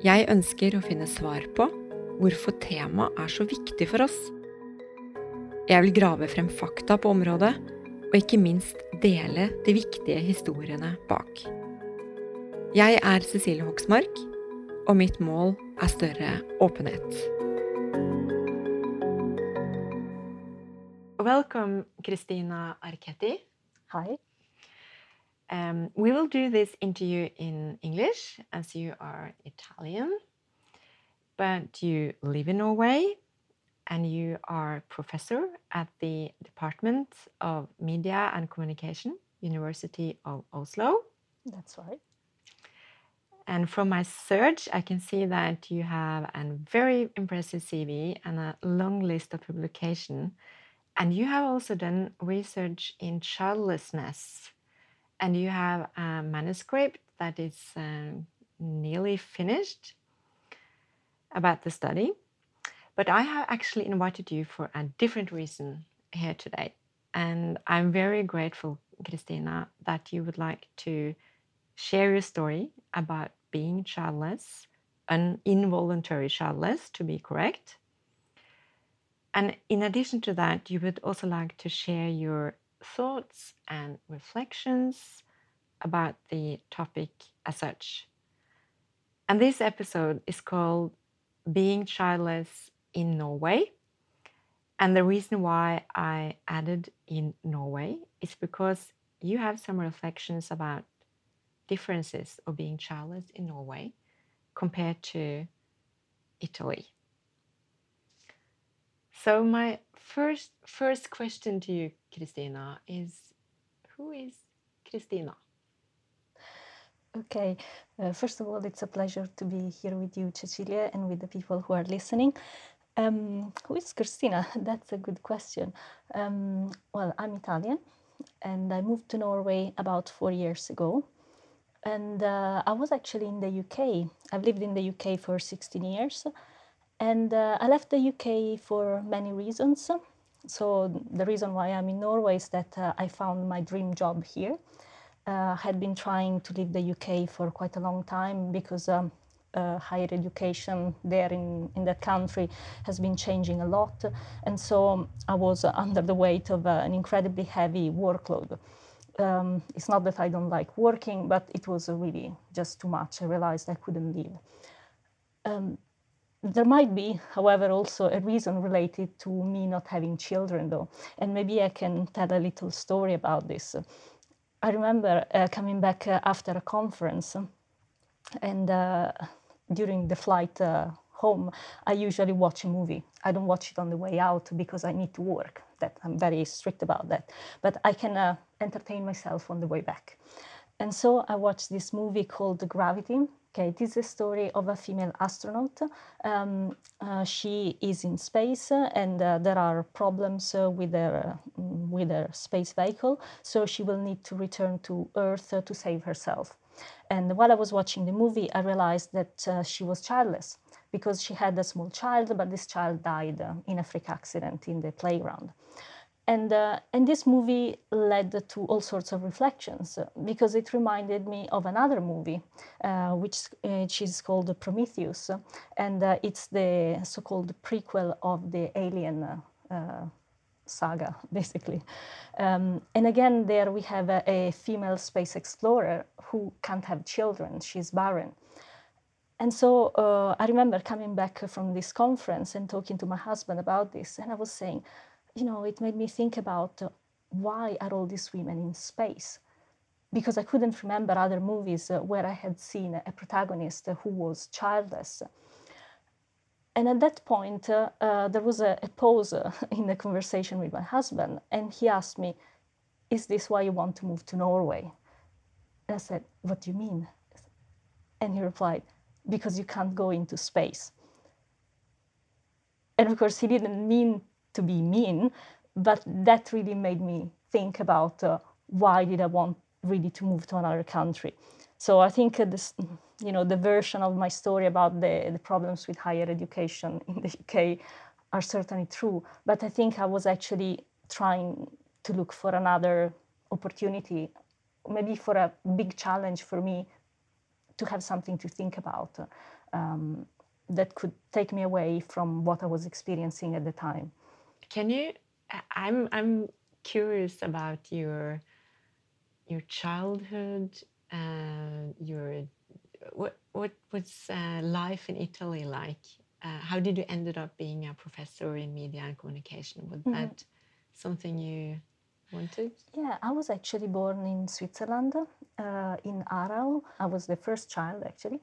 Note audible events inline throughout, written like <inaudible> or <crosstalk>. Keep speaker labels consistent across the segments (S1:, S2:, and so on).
S1: Jeg ønsker å finne svar på hvorfor temaet er så viktig for oss. Jeg vil grave frem fakta på området, og ikke minst dele de viktige historiene bak. Jeg er Cecilie Hoksmark, og mitt mål er større åpenhet. Velkommen, Christina Arketti.
S2: Hi.
S1: Um, we will do this interview in English as you are Italian, but you live in Norway and you are professor at the Department of Media and Communication, University of Oslo.
S2: That's right.
S1: And from my search, I can see that you have a very impressive CV and a long list of publication. And you have also done research in childlessness and you have a manuscript that is um, nearly finished about the study. But I have actually invited you for a different reason here today. And I'm very grateful, Cristina, that you would like to share your story about being childless, an involuntary childless, to be correct. And in addition to that, you would also like to share your thoughts and reflections about the topic as such. And this episode is called Being Childless in Norway. And the reason why I added in Norway is because you have some reflections about differences of being childless in Norway compared to Italy. So my first first question to you, Cristina, is who is Cristina?
S2: Okay, uh, first of all, it's a pleasure to be here with you, Cecilia, and with the people who are listening. Um, who is Cristina? <laughs> That's a good question. Um, well, I'm Italian, and I moved to Norway about four years ago. And uh, I was actually in the UK. I've lived in the UK for 16 years, and uh, I left the UK for many reasons. So the reason why I'm in Norway is that uh, I found my dream job here. Uh, had been trying to leave the UK for quite a long time because um, uh, higher education there in, in that country has been changing a lot. And so I was under the weight of uh, an incredibly heavy workload. Um, it's not that I don't like working, but it was really just too much. I realized I couldn't leave. Um, there might be, however, also a reason related to me not having children, though. And maybe I can tell a little story about this. I remember uh, coming back uh, after a conference, and uh, during the flight uh, home, I usually watch a movie. I don't watch it on the way out because I need to work. That I'm very strict about that. But I can uh, entertain myself on the way back. And so I watched this movie called Gravity Okay, this is a story of a female astronaut. Um, uh, she is in space uh, and uh, there are problems uh, with, her, uh, with her space vehicle, so she will need to return to Earth uh, to save herself. And while I was watching the movie, I realized that she was childless because she had a small child, but this child died in a freak accident in the playground. And, uh, and this movie led to all sorts of reflections uh, because it reminded me of another movie, uh, which, which, is called Prometheus. And uh, it's the so called prequel of the Alien uh, saga, <laughs> basically. Um, and again, there we have a, a female space explorer who can't have children, she's barren. and so uh, I remember coming back from this conference and talking to my husband about this, and I was saying, you know, it made me think about uh, why are all these women in space? Because I couldn't remember other movies uh, where I had seen a protagonist who was childless. And at that point, uh, uh, there was a, a pause <laughs> in the conversation with my husband, and he asked me, Is this why you want to move to Norway? And I said, What do you mean? And he replied, because you can't go into space. And of course, he didn't mean to be mean, but that really made me think about uh, why did I want really to move to another country. So I think uh, this, you know, the version of my story about the, the problems with higher education in the UK are certainly true. But I think I was actually trying to look for another opportunity, maybe for a big challenge for me to have something to think about um, that could take me away from what I was experiencing at the time.
S1: Can you? I'm I'm curious about your your childhood. Uh, your what what was uh, life in Italy like? Uh, how did you ended up being a professor in media and communication? Was mm -hmm. that something you wanted?
S2: Yeah, I was actually born in Switzerland, uh, in Aral. I was the first child actually.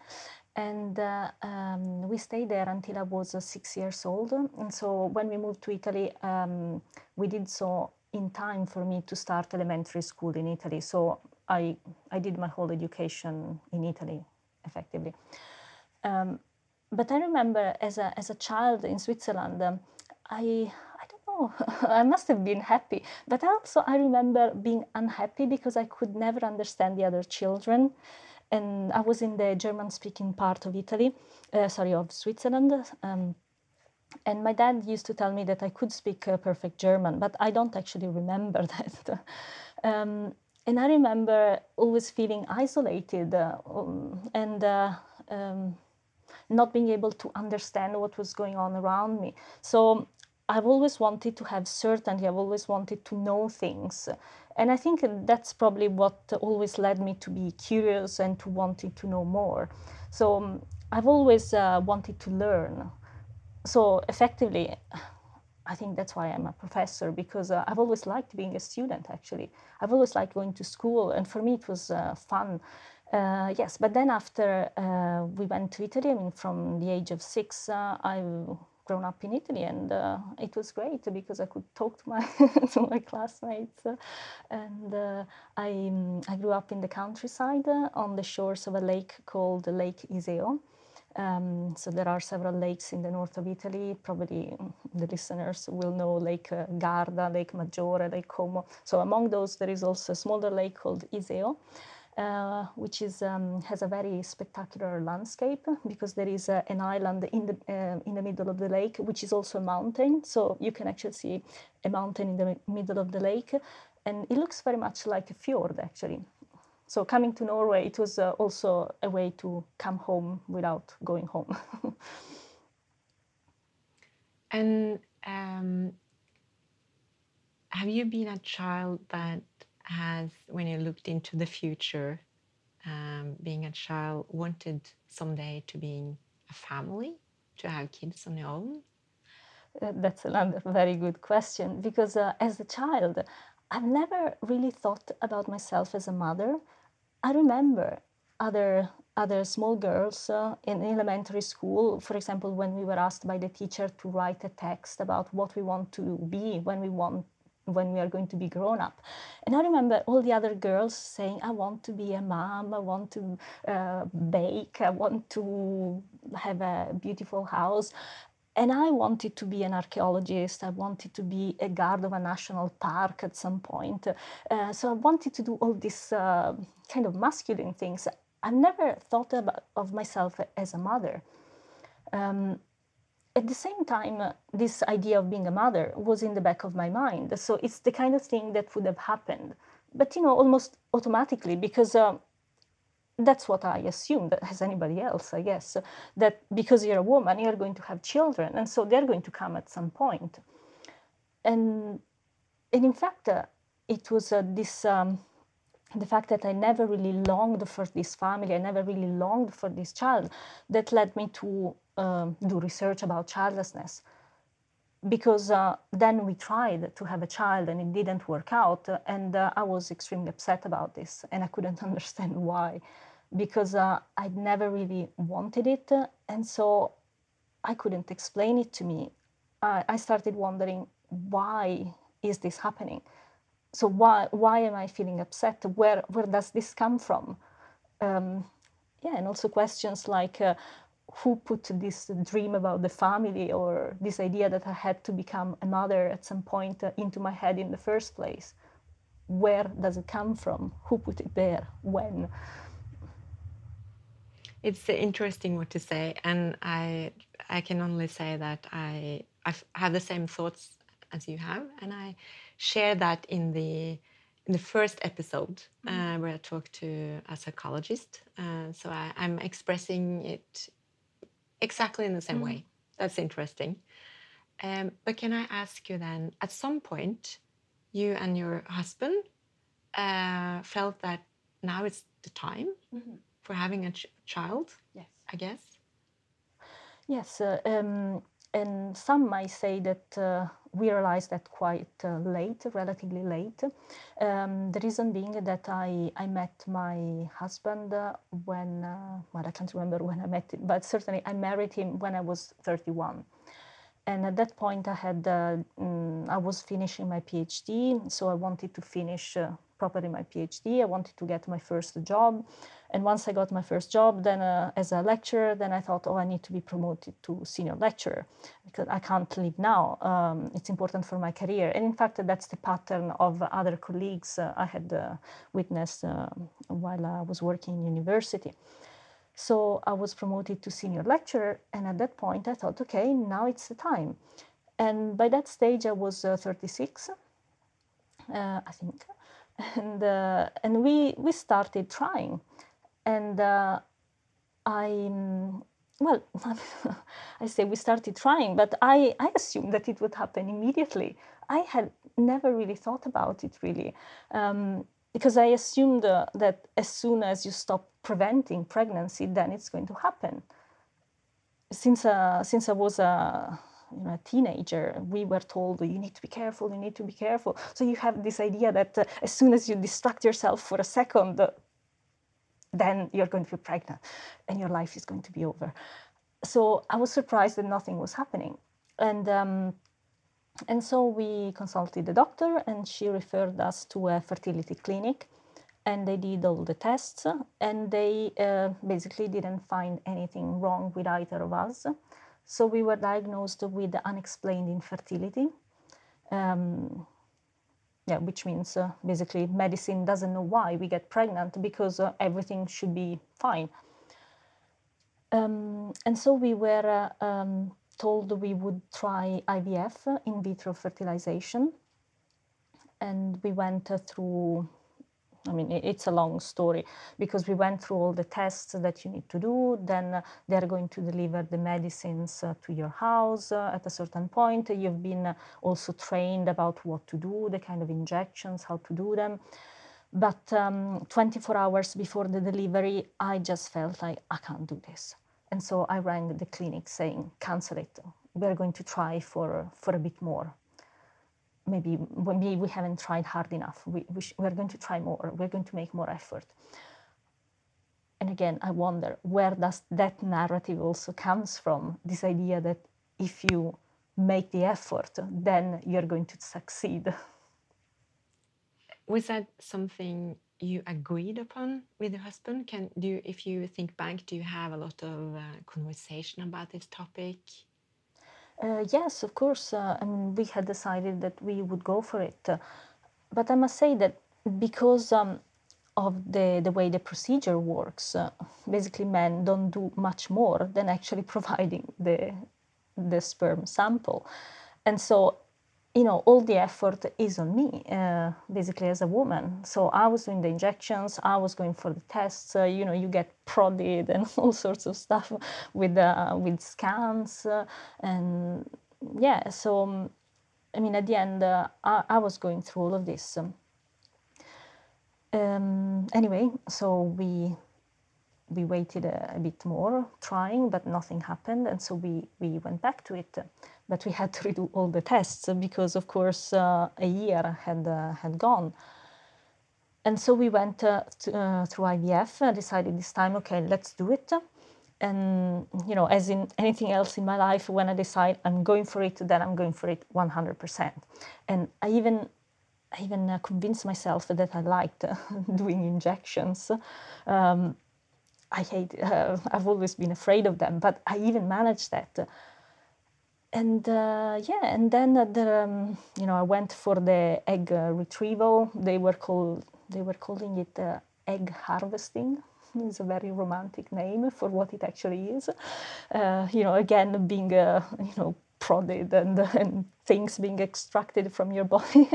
S2: And uh, um, we stayed there until I was uh, six years old. And so when we moved to Italy, um, we did so in time for me to start elementary school in Italy. So I, I did my whole education in Italy, effectively. Um, but I remember as a, as a child in Switzerland, um, I, <laughs> I must have been happy. But also, I remember being unhappy because I could never understand the other children. And I was in the German speaking part of Italy, uh, sorry, of Switzerland. Um, and my dad used to tell me that I could speak uh, perfect German, but I don't actually remember <laughs> that. um, and I remember always feeling isolated uh, um, and uh, um, not being able to understand what was going on around me. So I've always wanted to have certainty, I've always wanted to know things. And I think that's probably what always led me to be curious and to wanting to know more. So um, I've always uh, wanted to learn. So effectively, I think that's why I'm a professor because uh, I've always liked being a student actually. I've always liked going to school and for me it was uh, fun. Uh, yes, but then after uh, we went to Italy, I mean, from the age of six, uh, I grown up in Italy, and uh, it was great because I could talk to my <laughs> to my classmates. and uh, I um, I grew up in the countryside uh, on the shores of a lake called Lake Iseo. Um, so there are several lakes in the north of Italy. Probably the listeners will know Lake uh, Garda, Lake Maggiore, Lake Como. So among those, there is also a smaller lake called Iseo. Uh, which is um, has a very spectacular landscape because there is uh, an island in the uh, in the middle of the lake, which is also a mountain. So you can actually see a mountain in the middle of the lake, and it looks very much like a fjord actually. So coming to Norway, it was uh, also a way to come home without going home. <laughs>
S1: and um, have you been a child that has, when you looked into the future, um, being a child, wanted someday to be in a family, to have kids on your own?
S2: That's another very good question because uh, as a child, I've never really thought about myself as a mother. I remember other other small girls uh, in elementary school, for example, when we were asked by the teacher to write a text about what we want to be when we want when we are going to be grown up. And I remember all the other girls saying, I want to be a mom, I want to uh, bake, I want to have a beautiful house. And I wanted to be an archaeologist. I wanted to be a guard of a national park at some point. Uh, so I wanted to do all these uh, kind of masculine things. I never thought about, of myself as a mother. Um, at the same time, uh, this idea of being a mother was in the back of my mind. So it's the kind of thing that would have happened, but you know, almost automatically because. Uh, that's what I assumed as anybody else, I guess, that because you're a woman, you're going to have children, and so they're going to come at some point. And, and in fact, uh, it was uh, this um, the fact that I never really longed for this family, I never really longed for this child, that led me to um, do research about childlessness. Because uh, then we tried to have a child and it didn't work out, and uh, I was extremely upset about this, and I couldn't <laughs> understand why, because uh, I'd never really wanted it, and so I couldn't explain it to me. I started wondering why is this happening so why why am I feeling upset? Where where does this come from? Um, yeah, and also questions like uh, who put this dream about the family or this idea that I had to become a mother at some point uh, into my head in the first place? Where does it come from? Who put it there? When?
S1: It's interesting what to say, and I I can only say that I I have the same thoughts as you have, and I share that in the in the first episode uh, mm-hmm. where I talked to a psychologist. Uh, so I, am expressing it exactly in the same mm. way. That's interesting. Um, but can I ask you then, at some point, you and your husband uh, felt that now it's the time mm-hmm. for having a ch- child?
S2: Yes.
S1: I guess.
S2: Yes. Uh, um, and some might say that uh, we realized that quite uh, late, relatively late. Um, the reason being that I, I met my husband uh, when, uh, well, I can't remember when I met him, but certainly I married him when I was 31. And at that point, I had, mm, I was finishing my PhD, so I wanted to finish uh, properly my PhD. I wanted to get my first job. And once I got my first job, then uh, as a lecturer, then I thought, oh, I need to be promoted to senior lecturer because I can't leave now. Um, it's important for my career. And in fact, that's the pattern of other colleagues uh, I had uh, witnessed uh, while I was working in university. So I was promoted to senior lecturer. And at that point, I thought, okay, now it's the time. And by that stage, I was uh, 36, uh, I think. And, and we, we started trying and uh, I well, <laughs> I say we started trying, but I, I assumed that it would happen immediately. I had never really thought about it really, um, because I assumed uh, that as soon as you stop preventing pregnancy, then it's going to happen. Since uh, since I was a you know, a teenager, we were told you need to be careful, you need to be careful. So you have this idea that uh, as soon as you distract yourself for a second, then you're going to be pregnant and your life is going to be over. So I was surprised that nothing was happening. And, um, and so we consulted the doctor and she referred us to a fertility clinic and they did all the tests and they uh, basically didn't find anything wrong with either of us. So we were diagnosed with unexplained infertility. Um, yeah, which means uh, basically medicine doesn't know why we get pregnant because uh, everything should be fine. Um, and so we were uh, um, told we would try IVF, in vitro fertilization. And we went uh, through I mean, it's a long story because we went through all the tests that you need to do. Then uh, they're going to deliver the medicines uh, to your house uh, at a certain point. You've been also trained about what to do, the kind of injections, how to do them. But um, 24 hours before the delivery, I just felt like I can't do this. And so I rang the clinic saying, cancel it. We're going to try for, for a bit more maybe maybe we haven't tried hard enough. We, we we're going to try more. We're going to make more effort. And again, I wonder where does that narrative also comes from? This idea that if you make the effort, then you're going to succeed.
S1: Was that something you agreed upon with your husband? Can do you, if you think back, do you have a lot of uh, conversation about this topic?
S2: Uh, yes, of course. Uh, I mean, we had decided that we would go for it. Uh, but I must say that because um, of the, the way the procedure works, uh, basically men don't do much more than actually <laughs> providing the, the sperm sample. And so you know, all the effort is on me, uh, basically as a woman. So I was doing the injections, I was going for the tests. Uh, you know, you get prodded <laughs> and all sorts of stuff with uh, with scans, uh, and yeah. So um, I mean, at the end, uh, I, I, was going through all of this. Um, Um, anyway, so we we waited a, a, bit more, trying, but nothing happened, and so we we went back to it. But we had to redo all the tests because, of course, uh, a year had uh, had gone. And so we went uh, to, uh, through IVF. decided this time, okay, let's do it. And you know, as in anything else in my life, when I decide I'm going for it, then I'm going for it 100%. And I even I even uh, convinced myself that I liked <laughs> doing injections. Um, I hate. Uh, I've always been afraid of them, but I even managed that. And uh, yeah, and then the, um, you know I went for the egg uh, retrieval. They were called. They were calling it uh, egg harvesting. <laughs> It's a very romantic name for what it actually is. you know, again, being you know prodded and, and things being extracted from your <laughs> body.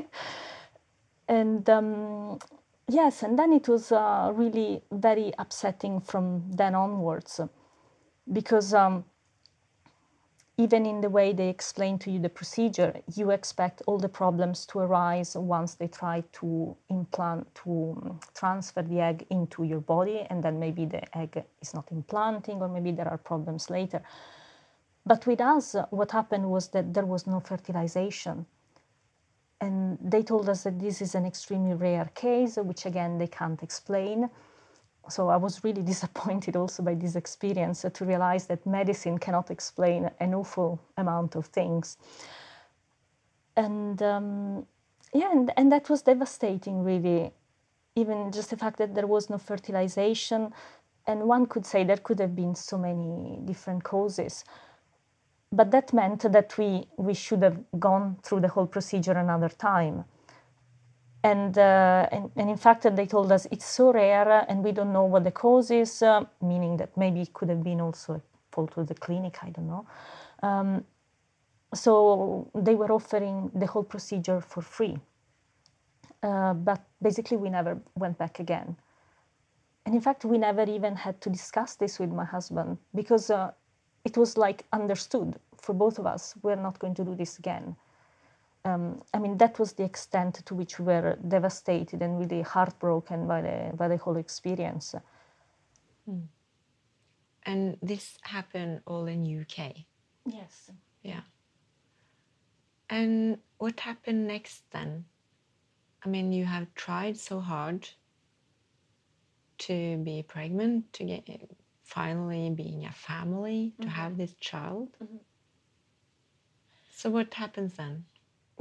S2: and um, yes, and then it was uh, really very upsetting from then onwards because um, even in the way they explain to you the procedure, you expect all the problems to arise once they try to implant, to transfer the egg into your body, and then maybe the egg is not implanting, or maybe there are problems later. But with us, what happened was that there was no fertilization and they told us that this is an extremely rare case, which again they can't explain. So I was really <laughs> disappointed also by this experience uh, to realize that medicine cannot explain an awful amount of things. And um, yeah, and, and that was devastating, really. Even just the fact that there was no fertilization, and one could say there could have been so many different causes but that meant that we, we should have gone through the whole procedure another time. And, uh, and, and, in fact, they told us it's so rare and we don't know what the cause is, uh, meaning that maybe it could have been also a fault of the clinic, I don't know. Um, so they were offering the whole procedure for free. Uh, but basically, we never went back again. And in fact, we never even had to discuss this with my husband because uh, it was like understood for both of us we're not going to do this again um, I mean that was the extent to which we were devastated and really heartbroken by the by the whole experience.
S1: Mm. And this happened all in UK.
S2: Yes.
S1: Yeah. And what happened next then? I mean, you have tried so hard to be pregnant, to get finally being a family, to mm-hmm. have this child. Mm-hmm. So what happens then?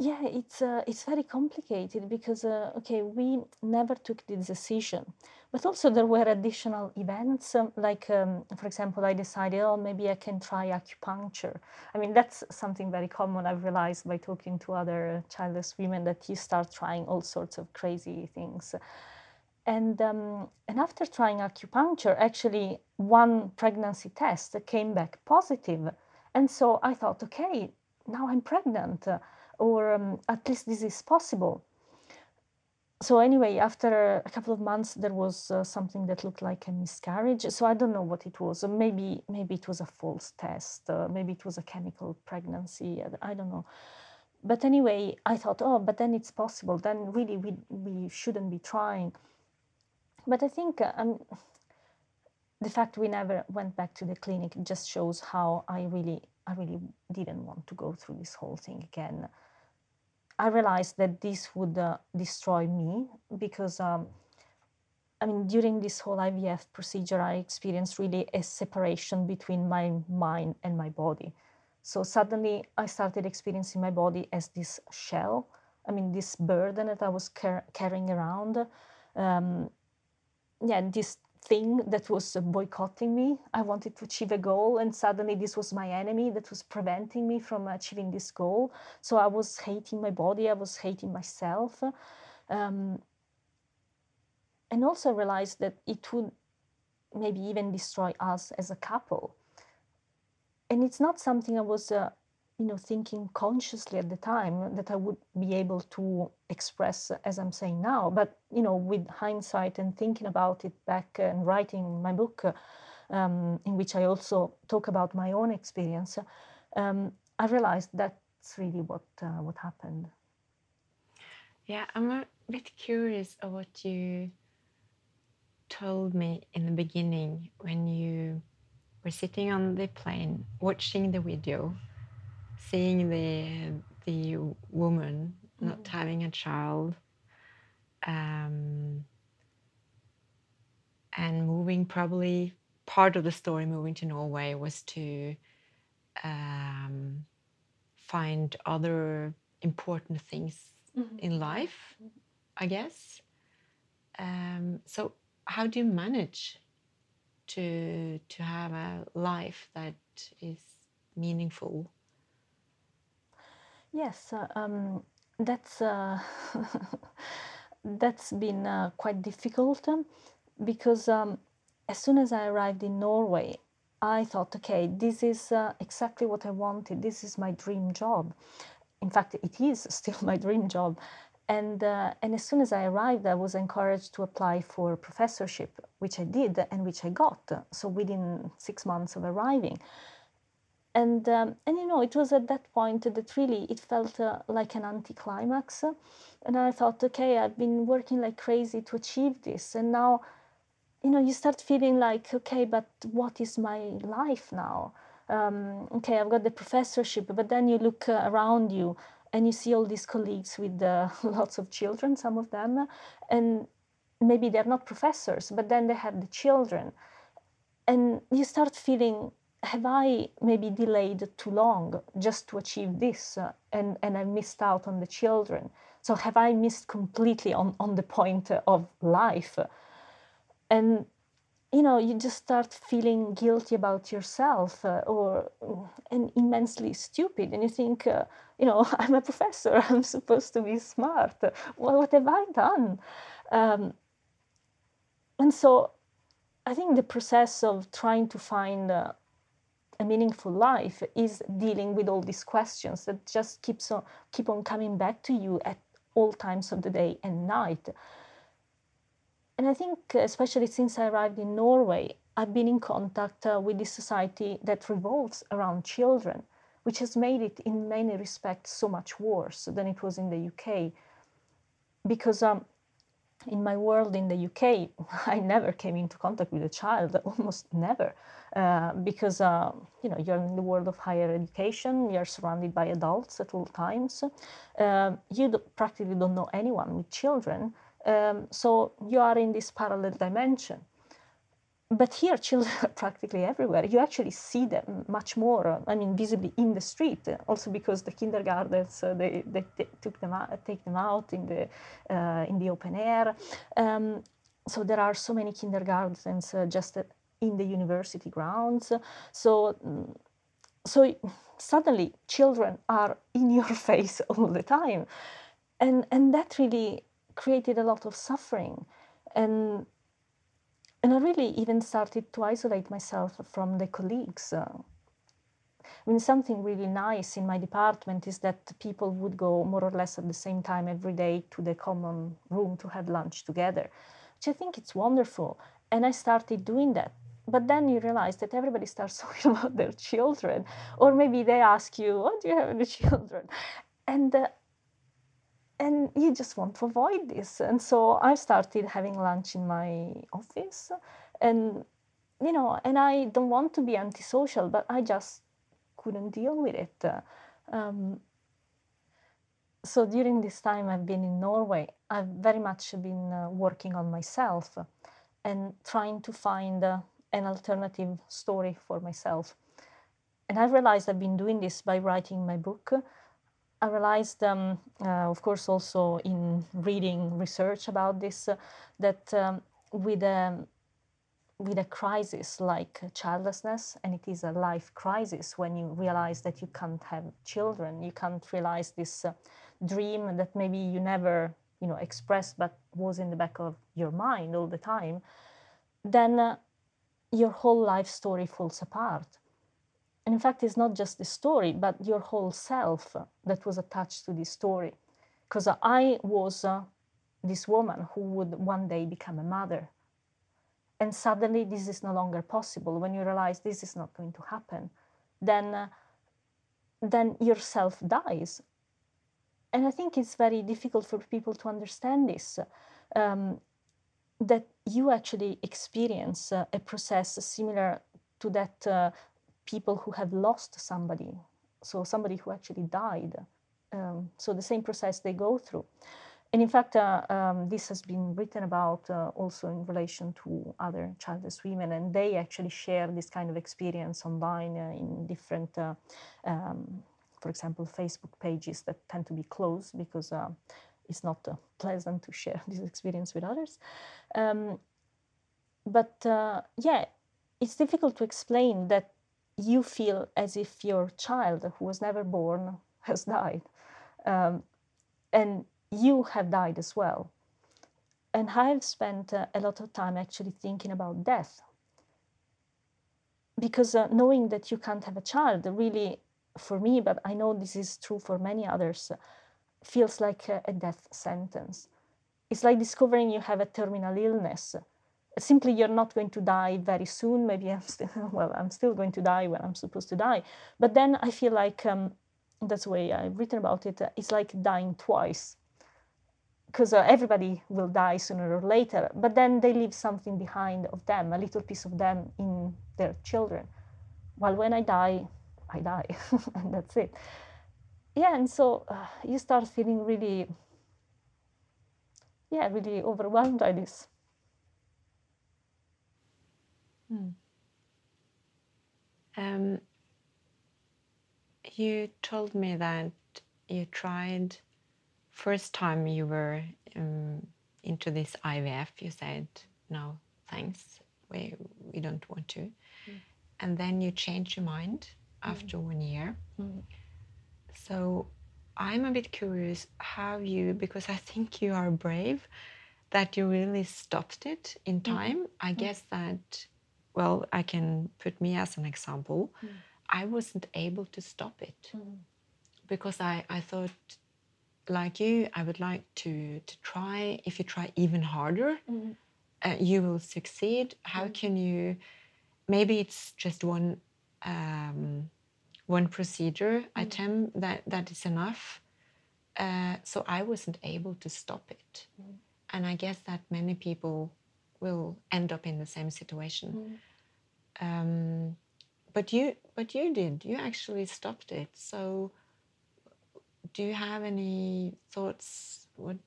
S2: Yeah, it's uh, it's very complicated because uh, okay, we never took the decision, but also there were additional events. Um, like um, for example, I decided, oh, maybe I can try acupuncture. I mean, that's something very common. I've realized by talking to other childless women that you start trying all sorts of crazy things. And, um, and after trying acupuncture, actually, one pregnancy test came back positive. And so I thought, okay, now I'm pregnant, or um, at least this is possible. So, anyway, after a couple of months, there was uh, something that looked like a miscarriage. So, I don't know what it was. Maybe, maybe it was a false test. Uh, maybe it was a chemical pregnancy. I don't know. But anyway, I thought, oh, but then it's possible. Then really, we, we shouldn't be trying. But I think uh, um, the fact we never went back to the clinic just shows how I really, I really didn't want to go through this whole thing again. I realized that this would uh, destroy me because, um, I mean, during this whole IVF procedure, I experienced really a separation between my mind and my body. So suddenly I started experiencing my body as this shell. I mean, this burden that I was car- carrying around. Um, yeah, this thing that was boycotting me. I wanted to achieve a goal, and suddenly this was my enemy that was preventing me from achieving this goal. So I was hating my body, I was hating myself. Um, and also realized that it would maybe even destroy us as a couple. And it's not something I was uh, you know thinking consciously at the time that I would be able to express as I'm saying now. But you know, with hindsight and thinking about it back and writing my book, um, in which I also talk about my own experience, um, I realized that's really what uh, what happened.
S1: Yeah, I'm a bit curious of what you told me in the beginning when you were sitting on the plane watching the video, seeing the the woman not
S2: Mm.
S1: having a child, um, and moving probably part of the story moving to Norway was to um, find other important things
S2: Mhm.
S1: in life, I guess. Um, so, how do you manage to to have a life that is meaningful?
S2: Yes, uh, um, that's uh, <laughs> that's been uh, quite difficult um, because um, as soon as I arrived in Norway, I thought, okay, this is uh, exactly what I wanted. This is my dream job. In fact, it is <laughs> still my dream job. And, uh, and as soon as I arrived, I was encouraged to apply for professorship, which I did and which I got. So within six months of arriving and um, and you know it was at that point that really it felt uh, like an anticlimax. And i thought okay i've been working like crazy to achieve this. And now you know you start feeling like okay but what is my life now? Um, okay i've got the professorship but then you look uh, around you and you see all these colleagues with uh, <laughs> lots of children some of them. And maybe they're not professors but then they have the children. And you start feeling have i maybe delayed too long just to achieve this uh, and and i missed out on the children? So have i missed completely on on the point of life? And you know you just start feeling guilty about yourself uh, or and immensely stupid and you think uh, you know <laughs> i'm a professor <laughs> i'm supposed to be smart. Well, what have i done? Um, and so i think the process of trying to find uh, a meaningful life is dealing with all these questions that just keeps on keep on coming back to you at all times of the day and night. And i think especially since i arrived in norway i've been in contact uh, with this society that revolves around children which has made it in many respects so much worse than it was in the uk because um, in my world in the UK, <laughs> I never came into contact with a child, <laughs> almost never, uh, because uh, you know you're in the world of higher education, you're surrounded by adults at all times, uh, you do, practically don't know anyone with children, um, so you are in this parallel dimension. But here, children <laughs> are practically everywhere. You actually see them much more. uh, I mean, visibly in the street. uh, Also because the kindergartens uh, they, they t- took them out, take them out in the uh, in the open air. Um, so there are so many kindergartens uh, just uh, in the university grounds. So mm, so suddenly children are <laughs> in your face <laughs> all the time, and and that really created a lot of suffering, and and I really even started to isolate myself from the colleagues. Uh, I mean, something really nice in my department is that people would go more or less at the same time every day to the common room to have lunch together, which I think it's wonderful. And I started doing that. But then you realize that everybody starts <laughs> talking about their children, or maybe they ask you, "Oh, do you have any <laughs> children?" And uh, and you just want to avoid this. And so I started having lunch in my office, and you know, and I don't want to be antisocial, but I just couldn't deal with it. Um, so during this time I've been in Norway, I've very much been uh, working on myself and trying to find uh, an alternative story for myself. And I realized I've been doing this by writing my book. I realized, um, uh, of course, also in reading research about this, uh, that um, with a with a crisis like childlessness, and it is a life crisis when you realize that you can't have children, you can't realize this uh, dream that maybe you never, you know, expressed but was in the back of your mind all the time, then uh, your whole life story falls apart. And in fact, it's not just the story, but your whole self that was attached to this story. Because I was uh, this woman who would one day become a mother. And suddenly, this is no longer possible. When you realize this is not going to happen, then, uh, then yourself dies. And I think it's very difficult for people to understand this. Um, that you actually experience uh, a process similar to that uh, people who have lost somebody, so somebody who actually died. Um, so the same process they go through. And in fact, uh, um, this has been written about uh, also in relation to other childless women, and they actually share this kind of experience online uh, in different, uh, um, for example, Facebook pages that tend to be closed because uh, it's not uh, pleasant to share <laughs> this experience with others. Um, but yeah, it's difficult to explain that you feel as if your child who was never born <laughs> has died. Um, and you have died as well. And I've spent uh, a lot of time actually thinking about death. Because uh, knowing that you can't have a child, really, for me, but I know this is true for many others, uh, feels like a, a death sentence. It's like discovering you have a terminal illness. Simply, you're not going to die very soon. Maybe I'm still, <laughs> well, I'm still going to die when I'm supposed to die. But then I feel like um, that's the way I've written about it. It's like dying twice because uh, everybody will die sooner or later, but then they leave something behind of them, a little piece of them in their children. While when I die, I die, <laughs> and that's it. Yeah, and so uh, you start feeling really, yeah, really overwhelmed by this.
S1: Hmm. Um, you told me that you tried first time you were um, into this IVF, you said, no, thanks, we, we don't want to. Mm. And then you changed your mind after mm. one year. Mm. So I'm a bit curious how you, because I think you are brave, that you really stopped it in time. I mm. guess that, well, I can put me as an example. Mm. I wasn't able to stop it mm. because I, I thought like you, I would like to to try. If you try even harder, mm. uh, you will succeed. How mm. can you? Maybe it's just one um, one procedure mm. item that that is enough. Uh, so I wasn't able to stop it, mm. and I guess that many people will end up in the same situation. Mm. Um, but you, but you did. You actually stopped it. So do you have any thoughts? What?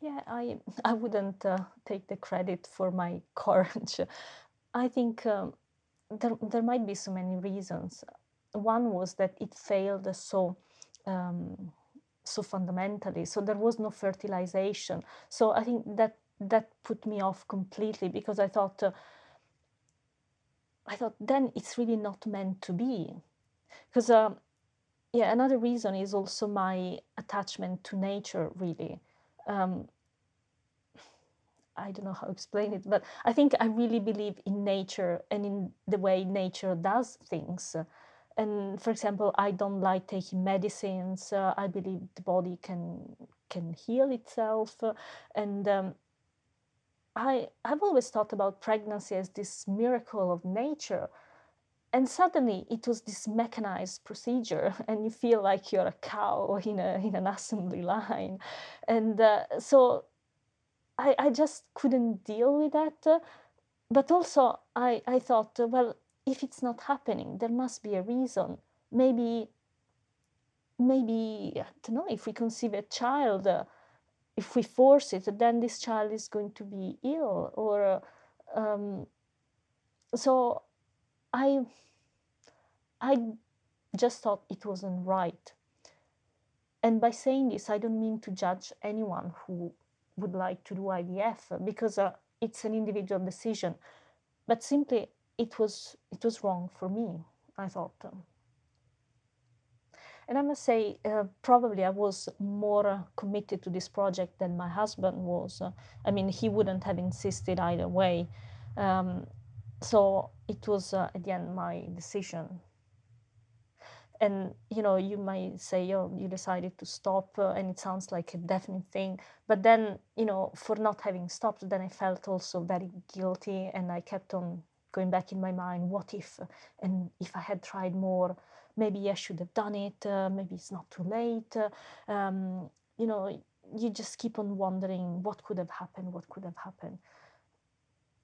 S2: Yeah, I I wouldn't uh, take the credit for my <laughs> courage. I think um, there there might be so many reasons. One was that it failed so. Um, so fundamentally so there was no fertilization so i think that that put me off completely because i thought uh, i thought then it's really not meant to be because um, yeah, another reason is also my attachment to nature, really. Um, I don't know how to explain it, but I think I really believe in nature and in the way nature does things. And for example, I don't like taking medicines. Uh, I believe the body can can heal itself, and um, I I've always thought about pregnancy as this miracle of nature and suddenly it was this mechanized procedure <laughs> and you feel like you're a cow in, a, in an assembly line. And uh, so I, I just couldn't deal with that but also I, I thought well if it's not happening there must be a reason. Maybe maybe i don't know if we conceive a child uh, if we force it then this child is going to be ill or um, so i I just thought it wasn't right. And by saying this, I don't mean to judge anyone who would like to do IVF because uh, it's an individual decision, but simply it was it was wrong for me. I thought. And I must say, uh, probably I was more uh, committed to this project than my husband was. Uh, I mean, he wouldn't have insisted either way. Um, so it was at the end my decision and you know you might say oh you decided to stop uh, and it sounds like a definite thing but then you know for not having stopped then i felt also very guilty and i kept on going back in my mind what if and if i had tried more maybe i should have done it uh, maybe it's not too late um, you know you just keep on wondering what could have happened, what could have happened.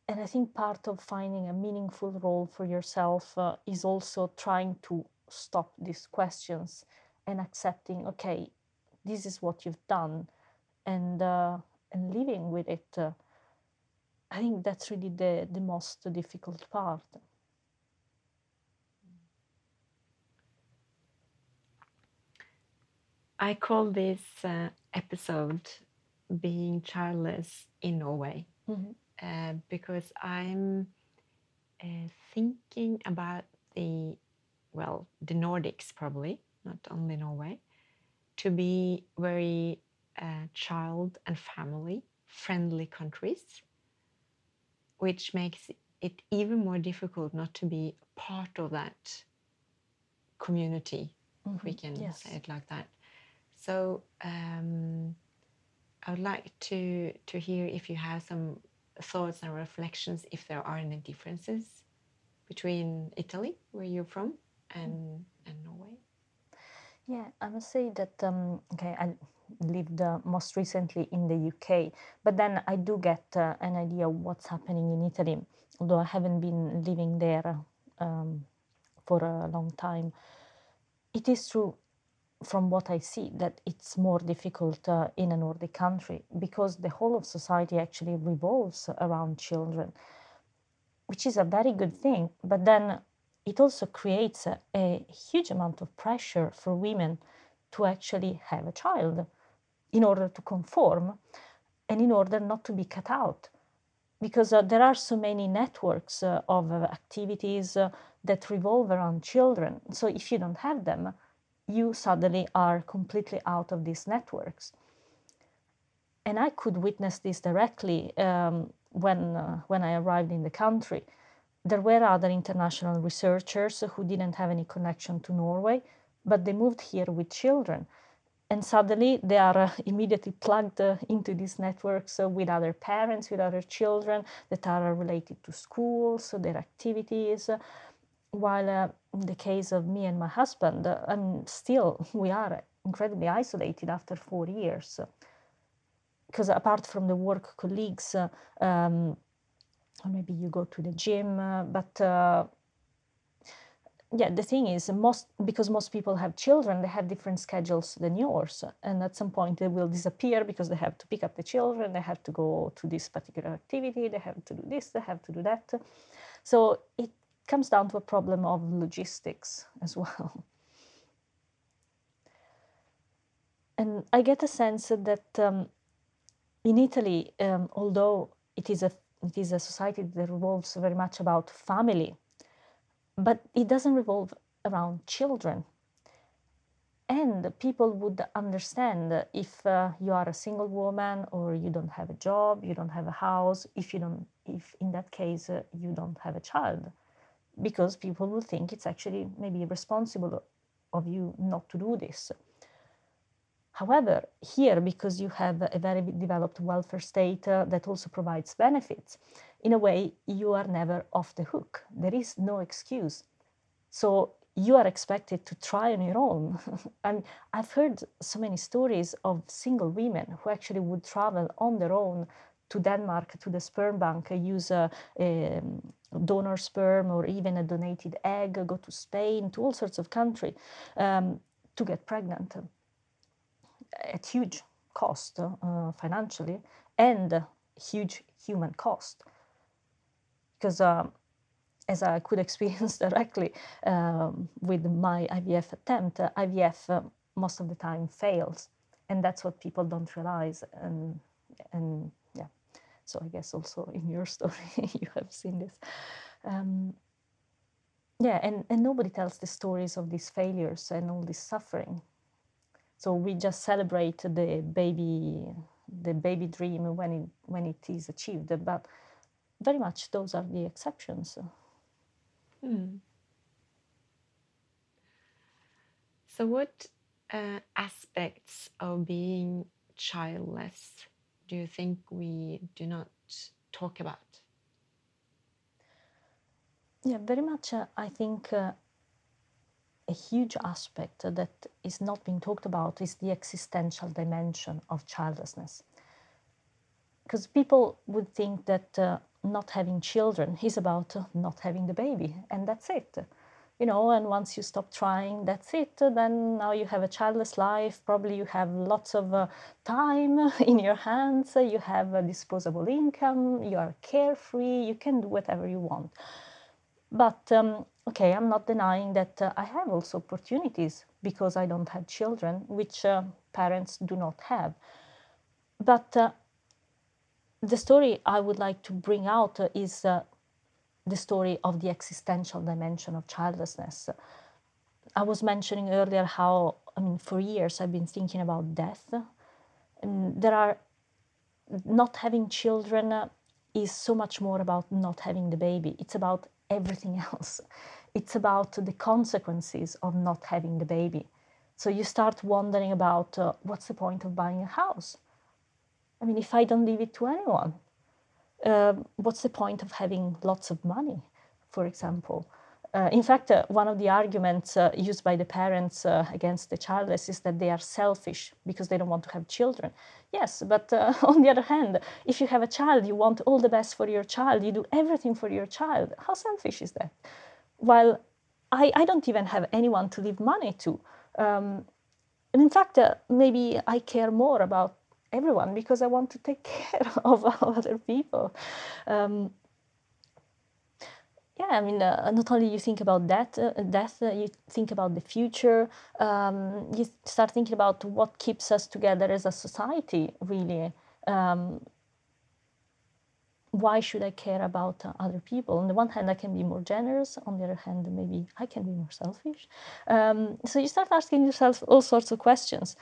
S2: And I think part of finding a meaningful role for yourself uh, is also trying to stop these questions and accepting, okay, this is what you've done, and uh, and living with it. Uh, I think that's really the the most difficult part.
S1: I call this uh, episode "Being Childless in Norway"
S2: Mhm.
S1: uh, because I'm uh, thinking about the well, the Nordics probably, not only Norway, to be very uh, child and family friendly countries, which makes it even more difficult not to be part of that community, if we
S2: Mhm.
S1: can
S2: Yes.
S1: say it like that. So um, I would like to to hear if you have some thoughts and reflections, if there are any differences between Italy, where you're from, and and Norway.
S2: Yeah, I must say that um, okay, I lived uh, most recently in the UK, but then I do get uh, an idea of what's happening in Italy, although I haven't been living there um, for a long time. It is true from what I see that it's more difficult uh, in a Nordic country because the whole of society actually revolves around children, which is a very good thing. But then it also creates a, a huge amount of pressure for women to actually have a child in order to conform and in order not to be cut out. Because uh, there are so many networks uh, of uh, activities uh, that revolve around children. So if you don't have them, you suddenly are completely out of these networks. And I could witness this directly um, when, uh, when I arrived in the country. There were other international researchers who didn't have any connection to Norway, but they moved here with children. And suddenly they are uh, immediately plugged uh, into these networks uh, with other parents, with other children that are related to schools, their activities. While uh, in the case of me and my husband, I'm still, we are incredibly isolated after four years. Because apart from the work colleagues, um, or maybe you go to the gym, but uh, yeah, the thing is, most because most people have children, they have different schedules than yours, and at some point they will disappear because they have to pick up the children, they have to go to this particular activity, they have to do this, they have to do that. So it comes down to a problem of logistics as <laughs> well. And I get a sense that um, in Italy, um, although it is a it is a society that revolves very much about family, but it doesn't revolve around children. And people would understand if uh, you are a single woman or you don't have a job, you don't have a house, if you don't, if in that case uh, you don't have a child, because people will think it's actually maybe responsible of you not to do this. However, here, because you have a very developed welfare state uh, that also provides benefits, in a way, you are never off the hook. There is no excuse. So you are expected to try on your own. <laughs> and I've heard so many stories of single women who actually would travel on their own to Denmark, to the sperm bank, use a, a donor sperm or even a donated egg, go to Spain, to all sorts of countries um, to get pregnant at huge cost uh, financially and huge human cost. Because um, as I could <laughs> experience directly um, with my IVF attempt, uh, IVF uh, most of the time fails, and that's what people don't realize. And and so I guess also <laughs> in your story you have seen this. Um, yeah, and, and nobody tells the stories of these failures and all this suffering. So we just celebrate the baby, the baby dream when it when it is achieved. But very much those are the exceptions.
S1: Hmm. So, what uh, aspects of being childless do you think we do not talk about?
S2: Yeah, very much. Uh, I think uh, a huge aspect that is not being talked about is the existential dimension of childlessness. Because people would think that uh, not having children is about uh, not having the baby, and that's it. You know, and once you stop trying, that's it. Then now you have a childless life. Probably you have lots of uh, time <laughs> in your hands. You have a disposable income. You are carefree. You can do whatever you want. But um, okay, I'm not denying that uh, I have also opportunities because I don't have children, which uh, parents do not have. But uh, the story I would like to bring out uh, is uh, the story of the existential dimension of childlessness. I was mentioning earlier how, I mean, for years I've been thinking about death. And there are not having children uh, is so much more about not having the baby. It's about everything <laughs> else. It's about the consequences of not having the baby. So you start wondering about uh, what's the point of buying a house? I mean, if I don't leave it to anyone, uh, what's the point of having lots of money, for example? Uh, in fact, uh, one of the arguments uh, used by the parents uh, against the childless is that they are selfish because they don't want to have children. Yes, but uh, <laughs> on the other hand, if you have a child, you want all the best for your child, you do everything for your child. How selfish is that? While I, I don't even have anyone to leave money to. Um, and in fact, uh, maybe I care more about everyone because I want to take <laughs> care of other people. Um, yeah, I mean, uh, not only you think about that, uh, death, uh, you think about the future. Um, you start thinking about what keeps us together as a society. Really, um, why should I care about uh, other people? On the one hand, I can be more generous. On the other hand, maybe I can be more selfish. Um, so you start asking yourself all sorts of questions.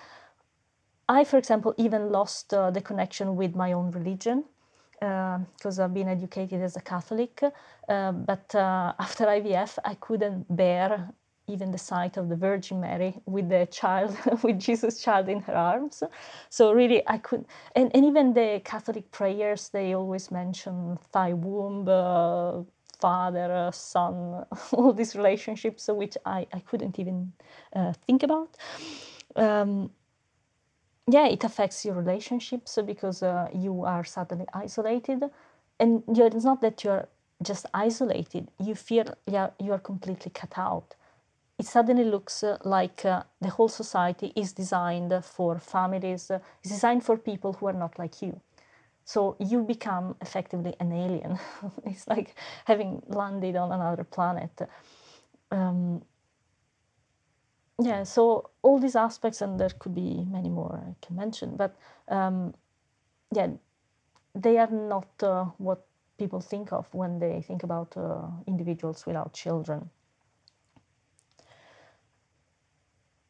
S2: I, for example, even lost uh, the connection with my own religion because uh, I've been educated as a Catholic. Uh, but uh, <laughs> after IVF, I couldn't bear even the sight of the Virgin Mary with the child, <laughs> with Jesus' child in her arms. So really, I could, and, and even the Catholic prayers, they always mention thy womb, uh, father, uh, son, <laughs> all these relationships, which I, I couldn't even think about. Um, yeah, it affects your relationships because uh, you are suddenly isolated, and it's not that you're just isolated. You feel yeah you are completely cut out. It suddenly looks uh, like uh, the whole society is designed for families. Uh, it's designed for people who are not like you. So you become effectively an alien. <laughs> it's like having landed on another planet. Um, yeah, so all these aspects, and there could be many more I can mention, but um, yeah, they are not uh, what people think of when they think about uh, individuals without children.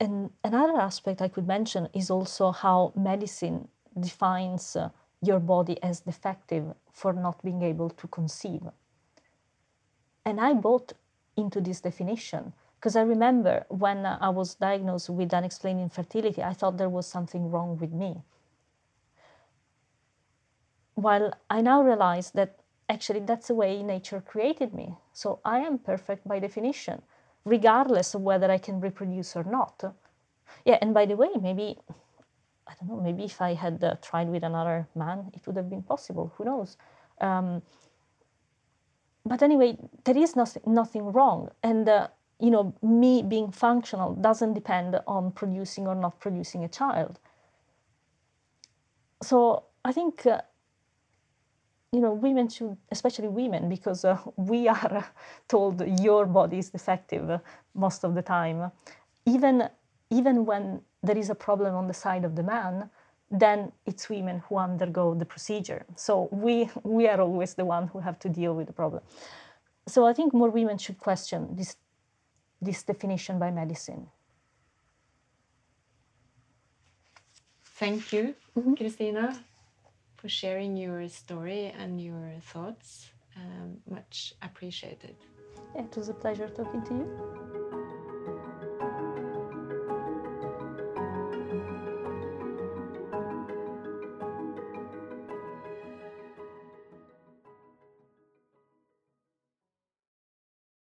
S2: And another aspect I could mention is also how medicine defines uh, your body as defective for not being able to conceive. And I bought into this definition because I remember when I was diagnosed with unexplained infertility, I thought there was something wrong with me. While I now realize that actually that's the way nature created me. So I am perfect by definition, regardless of whether I can reproduce or not. Yeah, and by the way, maybe, I don't know, maybe if I had uh, tried with another man, it would have been possible. Who knows? Um, but anyway, there is nothing, nothing wrong. And uh, you know, me being functional doesn't depend on producing or not producing a child. So I think, uh, you know, women should, especially women, because uh, <laughs> we are told your body is defective most of the time. Even, even when there is a problem on the side of the man, then it's women who undergo the procedure. So we, we are always the one who have to deal with the problem. So I think more women should question this this definition by medicine.
S1: Thank you, mm-hmm. Cristina, for sharing your story and your thoughts. Um, much appreciated.
S2: It was a pleasure talking to you.